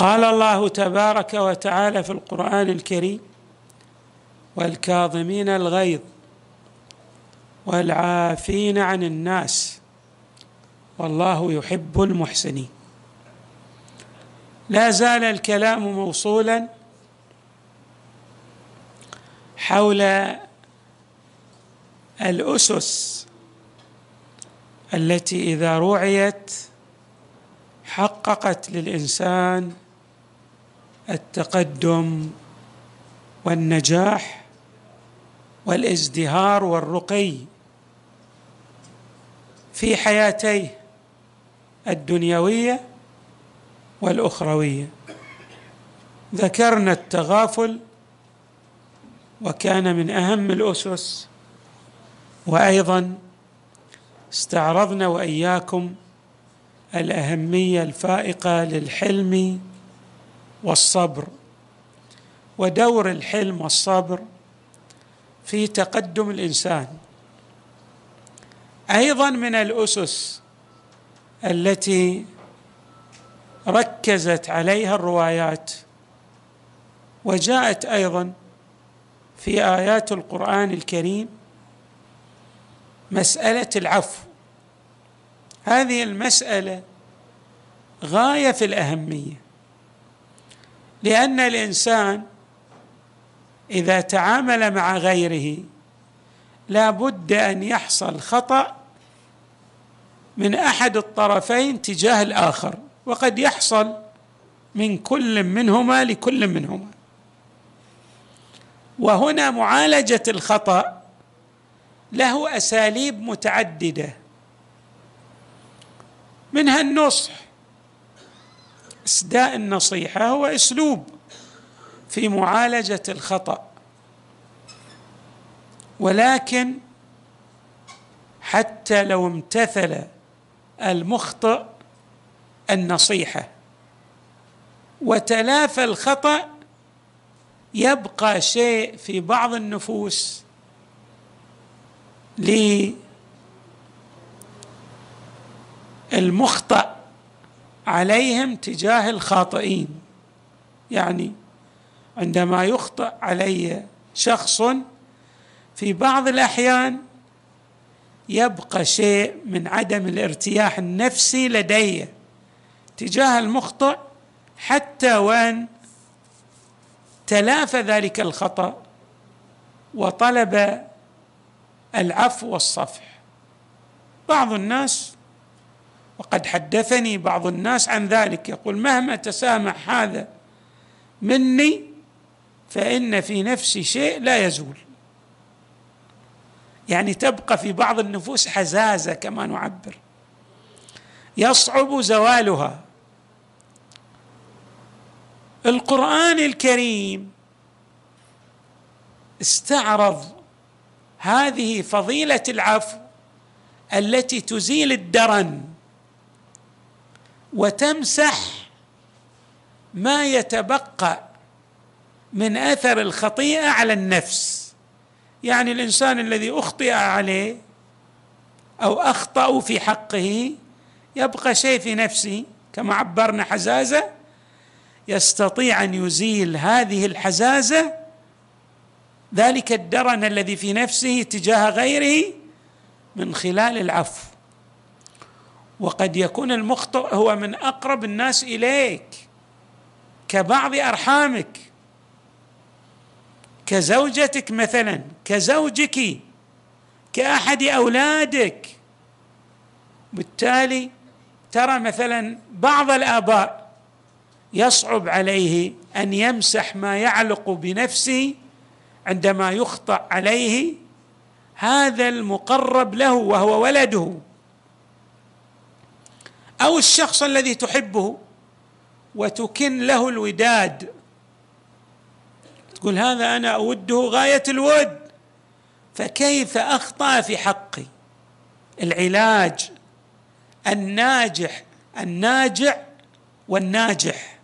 قال الله تبارك وتعالى في القرآن الكريم والكاظمين الغيظ والعافين عن الناس والله يحب المحسنين. لا زال الكلام موصولا حول الأسس التي إذا رعيت حققت للإنسان التقدم والنجاح والازدهار والرقي في حياتيه الدنيوية والأخروية. ذكرنا التغافل وكان من أهم الأسس وأيضا استعرضنا وإياكم الأهمية الفائقة للحلم والصبر. ودور الحلم والصبر في تقدم الإنسان. أيضا من الأسس التي ركزت عليها الروايات وجاءت أيضا في آيات القرآن الكريم مسألة العفو. هذه المسألة غاية في الأهمية. لأن الإنسان إذا تعامل مع غيره لا بد أن يحصل خطأ من أحد الطرفين تجاه الآخر وقد يحصل من كل منهما لكل منهما. وهنا معالجة الخطأ له أساليب متعددة منها النصح. اسداء النصيحة هو اسلوب في معالجة الخطأ. ولكن حتى لو امتثل المخطئ النصيحة وتلافى الخطأ يبقى شيء في بعض النفوس للمخطئ عليهم تجاه الخاطئين. يعني عندما يخطئ علي شخص في بعض الأحيان يبقى شيء من عدم الارتياح النفسي لدي تجاه المخطئ حتى وان تلافى ذلك الخطأ وطلب العفو والصفح. بعض الناس وقد حدثني بعض الناس عن ذلك يقول مهما تسامح هذا مني فإن في نفسي شيء لا يزول. يعني تبقى في بعض النفوس حزازة كما نعبر. يصعب زوالها. القرآن الكريم استعرض هذه فضيلة العفو التي تزيل الدرن. وتمسح ما يتبقى من أثر الخطيئة على النفس. يعني الإنسان الذي أخطئ عليه أو اخطاوا في حقه يبقى شيء في نفسه. كما عبرنا حزازة يستطيع أن يزيل هذه الحزازة ذلك الدرن الذي في نفسه تجاه غيره من خلال العفو. وقد يكون المخطئ هو من أقرب الناس إليك كبعض أرحامك كزوجتك مثلا كزوجك كأحد أولادك. بالتالي ترى مثلا بعض الآباء يصعب عليه أن يمسح ما يعلق بنفسه عندما يخطا عليه هذا المقرب له وهو ولده. أو الشخص الذي تحبه وتكن له الوداد. تقول هذا أنا أوده غاية الود. فكيف أخطأ في حقي؟ العلاج الناجح الناجع والناجح.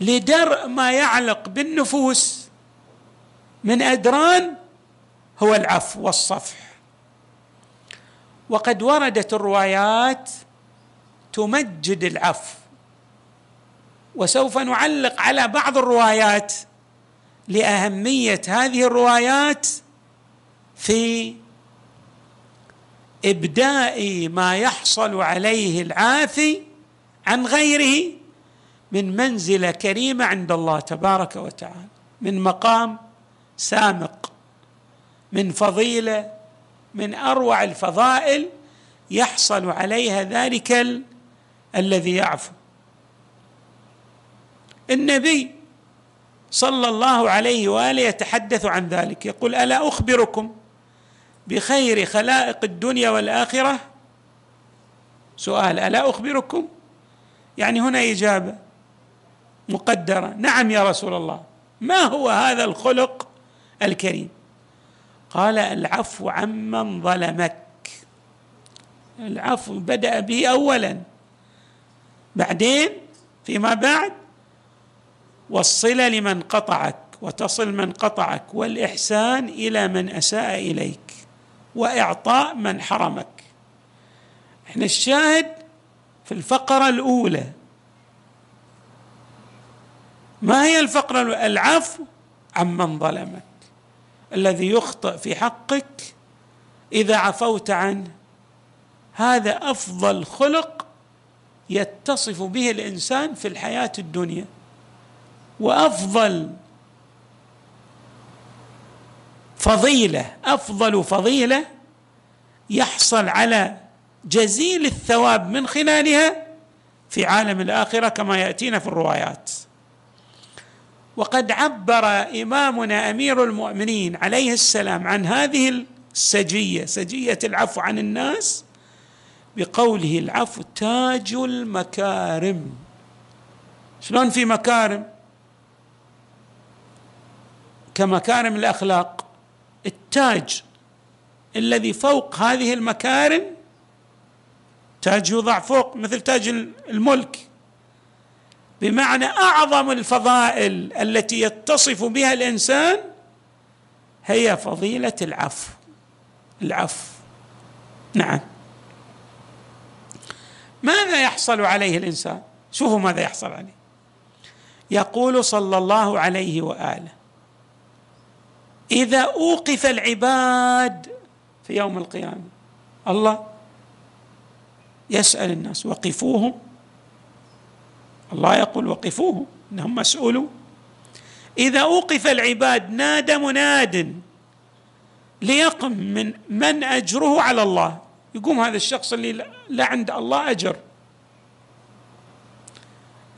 لدرء ما يعلق بالنفوس من أدران هو العفو والصفح. وقد وردت الروايات تمجد العفو وسوف نعلق على بعض الروايات لأهمية هذه الروايات في إبداء ما يحصل عليه العافي عن غيره من منزلة كريمة عند الله تبارك وتعالى من مقام سامق من فضيلة من أروع الفضائل يحصل عليها ذلك. الذي يعفو. النبي صلى الله عليه وآله يتحدث عن ذلك يقول ألا أخبركم بخير خلائق الدنيا والآخرة؟ سؤال ألا أخبركم؟ يعني هنا إجابة مقدرة نعم يا رسول الله ما هو هذا الخلق الكريم؟ قال العفو عمن ظلمك. العفو بدأ به اولا. بعدين فيما بعد والصله لمن قطعك وتصل من قطعك والإحسان إلى من أساء إليك وإعطاء من حرمك. إحنا الشاهد في الفقرة الأولى. ما هي الفقرة؟ العفو عمن ظلمك الذي يخطئ في حقك إذا عفوت عنه. هذا أفضل خلق يتصف به الإنسان في الحياة الدنيا. وأفضل فضيلة أفضل فضيلة يحصل على جزيل الثواب من خلالها في عالم الآخرة كما يأتينا في الروايات. وقد عبر إمامنا أمير المؤمنين عليه السلام عن هذه السجية سجية العفو عن الناس بقوله العفو تاج المكارم. شلون في مكارم؟ كمكارم الأخلاق. التاج الذي فوق هذه المكارم تاج يوضع فوق مثل تاج الملك. بمعنى أعظم الفضائل التي يتصف بها الإنسان هي فضيلة العفو. العفو. نعم. ماذا يحصل عليه الإنسان؟ شوفوا ماذا يحصل عليه. يقول صلى الله عليه وآله إذا أوقف العباد في يوم القيامة الله يسأل الناس وقفوهم الله يقول وقفوهم إنهم مسؤولون. إذا أوقف العباد نادى مناد ليقم من من أجره على الله؟ يقوم هذا الشخص اللي لا عند الله أجر.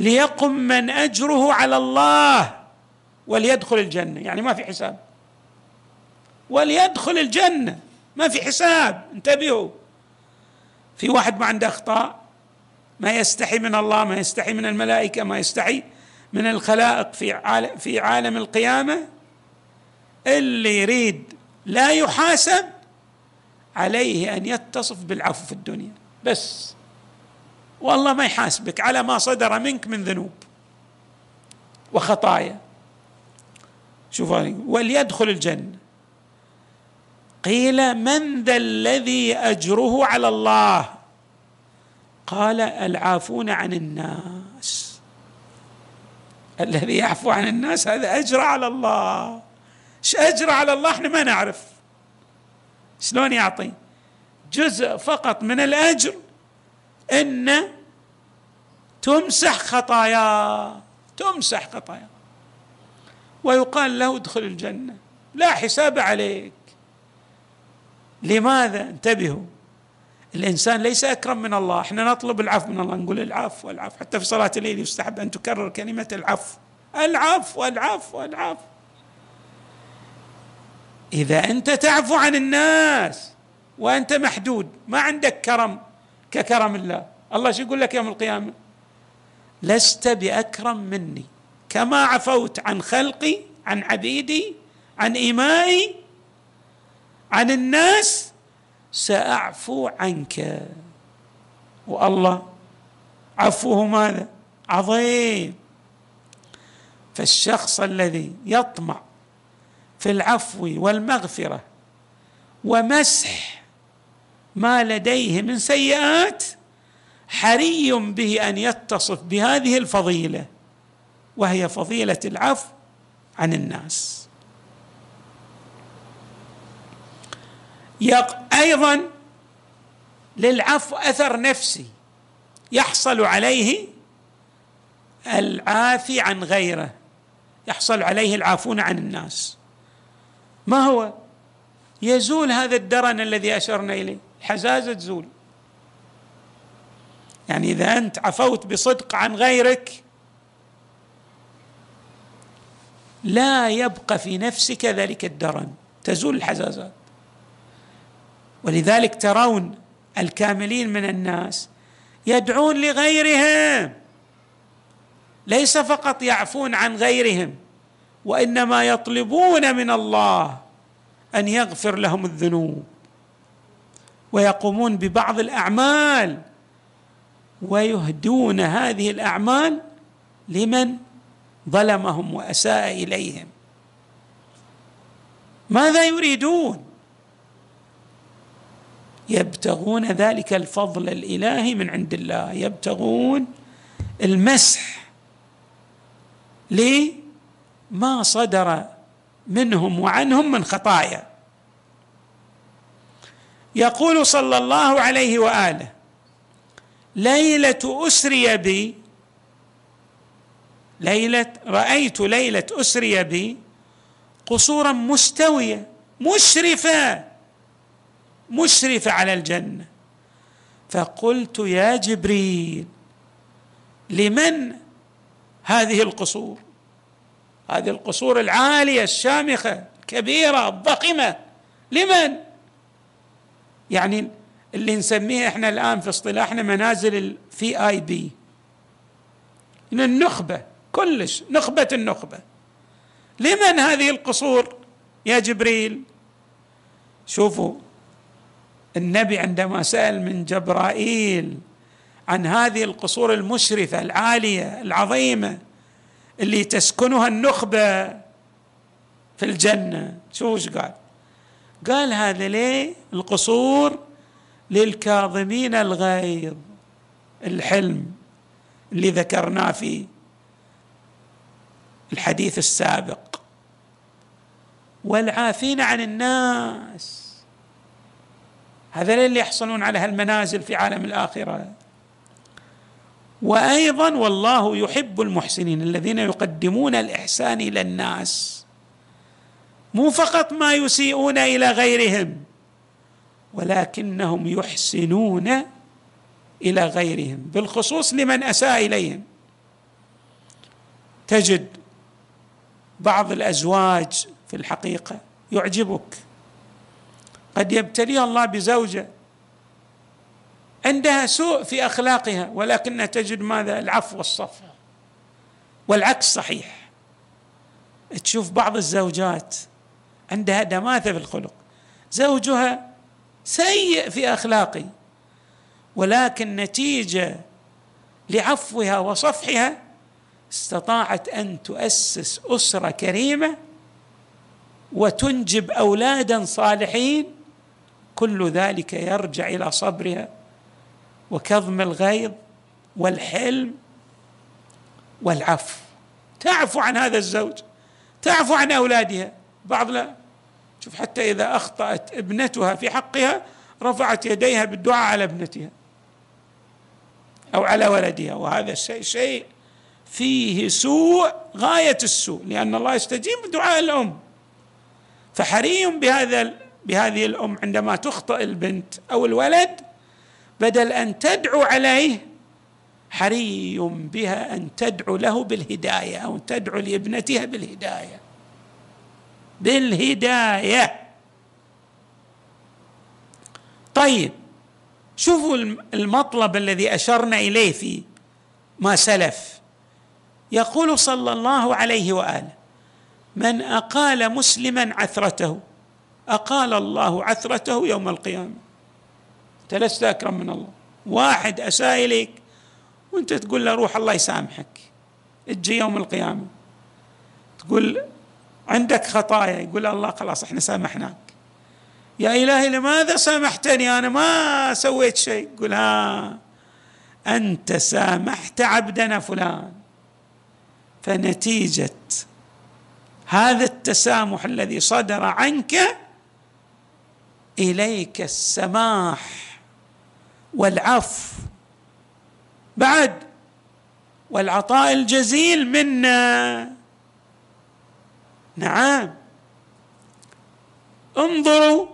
ليقم من أجره على الله وليدخل الجنة. يعني ما في حساب. وليدخل الجنة. ما في حساب. انتبهوا. في واحد ما عنده أخطاء. ما يستحي من الله ما يستحي من الملائكة ما يستحي من الخلائق في عالم في عالم القيامة. اللي يريد لا يحاسب عليه أن يتصف بالعفو في الدنيا. بس. والله ما يحاسبك على ما صدر منك من ذنوب وخطايا. شوف وليدخل الجنة. قيل من ذا الذي أجره على الله؟ قال العافون عن الناس. الذي يعفو عن الناس هذا أجر على الله. إيش أجر على الله؟ إحنا ما نعرف. شلون يعطي؟ جزء فقط من الأجر. إن تمسح خطاياه تمسح خطاياه ويقال له ادخل الجنة. لا حساب عليك. لماذا؟ انتبهوا. الإنسان ليس أكرم من الله. إحنا نطلب العفو من الله. نقول العفو العفو. حتى في صلاة الليل يستحب أن تكرر كلمة العفو. العفو العفو العفو. إذا أنت تعفو عن الناس وأنت محدود ما عندك كرم ككرم الله. الله شو يقول لك يوم القيامة؟ لست بأكرم مني كما عفوت عن خلقي عن عبيدي عن إمائي عن الناس سأعفو عنك. والله عفوه ماذا؟ عظيم. فالشخص الذي يطمع في العفو والمغفرة ومسح ما لديه من سيئات حري به أن يتصف بهذه الفضيلة وهي فضيلة العفو عن الناس. أيضا للعفو أثر نفسي يحصل عليه العافي عن غيره يحصل عليه العافون عن الناس. ما هو؟ يزول هذا الدرن الذي أشرنا إليه الحزازه تزول يعني إذا أنت عفوت بصدق عن غيرك لا يبقى في نفسك ذلك الدرن. تزول الحزازات. ولذلك ترون الكاملين من الناس يدعون لغيرهم. ليس فقط يعفون عن غيرهم. وإنما يطلبون من الله أن يغفر لهم الذنوب ويقومون ببعض الأعمال ويهدون هذه الأعمال لمن ظلمهم وأساء إليهم. ماذا يريدون؟ يبتغون ذلك الفضل الإلهي من عند الله يبتغون المسح لما صدر منهم وعنهم من خطايا. يقول صلى الله عليه وآله ليلة أسري بي ليلة رأيت ليلة أسري بي قصورا مستوية مشرفة مشرفة على الجنة. فقلت يا جبريل لمن هذه القصور؟ هذه القصور العالية الشامخة الكبيرة الضخمة. لمن؟ يعني اللي نسميه إحنا الآن في اصطلاحنا منازل ال VIP النخبة كلش نخبة النخبة. لمن هذه القصور يا جبريل؟ شوفوا النبي عندما سأل من جبرائيل عن هذه القصور المشرفة العالية العظيمة اللي تسكنها النخبة في الجنة. شو وش قال؟ قال هذا ليه؟ القصور للكاظمين الغيظ الحلم اللي ذكرناه في الحديث السابق. والعافين عن الناس. هذا اللي يحصلون على هالمنازل في عالم الآخرة؟ وأيضا والله يحب المحسنين الذين يقدمون الإحسان إلى الناس. مو فقط ما يسيئون إلى غيرهم ولكنهم يحسنون إلى غيرهم بالخصوص لمن أساء إليهم. تجد بعض الأزواج في الحقيقة يعجبك. قد يبتليها الله بزوجة عندها سوء في أخلاقها ولكنها تجد ماذا؟ العفو والصفح والعكس صحيح. تشوف بعض الزوجات عندها دماثة في الخلق. زوجها سيء في أخلاقه ولكن نتيجة لعفوها وصفحها استطاعت أن تؤسس أسرة كريمة وتنجب أولادا صالحين كل ذلك يرجع إلى صبرها وكظم الغيظ والحلم والعفو. تعفو عن هذا الزوج تعفو عن أولادها. بعض لا شوف حتى إذا أخطأت ابنتها في حقها رفعت يديها بالدعاء على ابنتها أو على ولدها. وهذا الشيء شيء فيه سوء غاية السوء لأن الله يستجيب دعاء الأم. فحري بهذا بهذه الأم عندما تخطئ البنت أو الولد بدل أن تدعو عليه حري بها أن تدعو له بالهداية أو تدعو لابنتها بالهداية. بالهداية. طيب شوفوا المطلب الذي أشرنا إليه في ما سلف. يقول صلى الله عليه وآله من أقال مسلما عثرته أقال الله عثرته يوم القيامة. أنت لست أكرم من الله. واحد أساء إليك وأنت تقول له روح الله يسامحك. تجي يوم القيامة تقول عندك خطايا يقول الله خلاص إحنا سامحناك. يا إلهي لماذا سامحتني؟ أنا ما سويت شيء. يقول ها أنت سامحت عبدنا فلان. فنتيجة هذا التسامح الذي صدر عنك إليك السماح. والعفو. بعد. والعطاء الجزيل منا. نعم. انظروا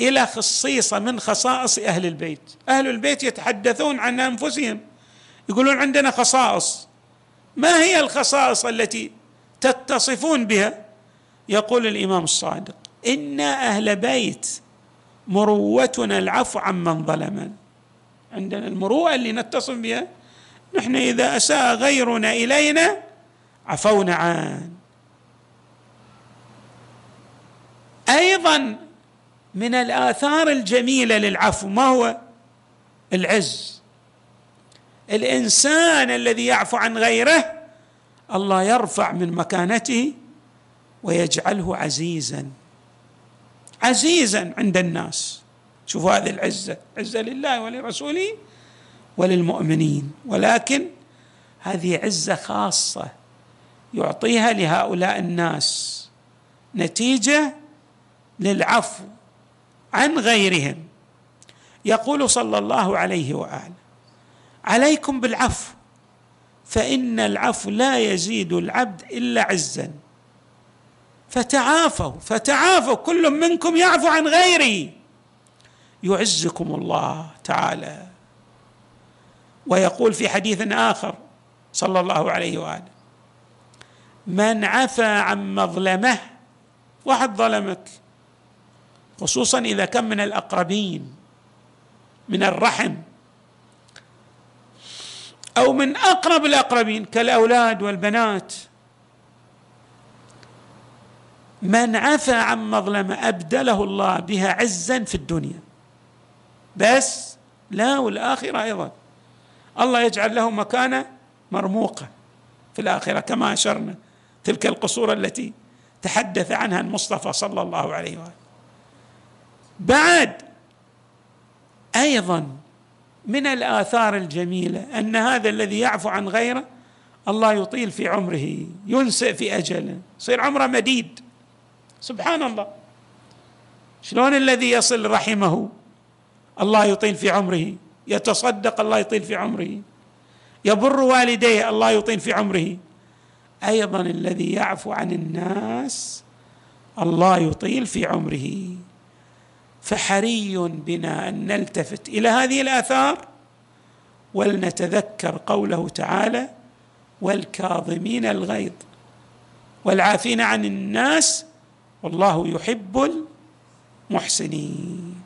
إلى خصيصة من خصائص أهل البيت. أهل البيت يتحدثون عن أنفسهم. يقولون عندنا خصائص. ما هي الخصائص التي تتصفون بها؟ يقول الإمام الصادق. أنا أهل بيت مروتنا العفو عمن ظلمنا. عندنا المروءة اللي نتصف بها. نحن إذا أساء غيرنا إلينا عفونا عنه أيضا من الآثار الجميلة للعفو ما هو؟ العز. الإنسان الذي يعفو عن غيره الله يرفع من مكانته ويجعله عزيزا. عزيزا عند الناس. شوفوا هذه العزة عزة لله ولرسوله وللمؤمنين. ولكن هذه عزة خاصة يعطيها لهؤلاء الناس نتيجة للعفو عن غيرهم. يقول صلى الله عليه وآله عليكم بالعفو فإن العفو لا يزيد العبد إلا عزا. فتعافوا فتعافوا كل منكم يعفو عن غيره. يعزكم الله تعالى. ويقول في حديث آخر صلى الله عليه وآله من عفا عن مظلمه واحد ظلمك. خصوصا إذا كان من الأقربين من الرحم أو من أقرب الأقربين كالأولاد والبنات. من عفى عن مظلمه أبدله الله بها عزا في الدنيا. بس لا والآخرة أيضا. الله يجعل له مكانه مرموقه في الآخرة كما أشرنا تلك القصور التي تحدث عنها المصطفى صلى الله عليه وآله. بعد أيضا من الآثار الجميلة أن هذا الذي يعفو عن غيره الله يطيل في عمره ينسئ في أجله يصير عمره مديد. سبحان الله. شلون الذي يصل رحمه؟ الله يطيل في عمره. يتصدق الله يطيل في عمره. يبر والديه الله يطيل في عمره. أيضا الذي يعفو عن الناس الله يطيل في عمره. فحري بنا أن نلتفت إلى هذه الآثار ولنتذكر قوله تعالى والكاظمين الغيظ والعافين عن الناس والله يحب المحسنين.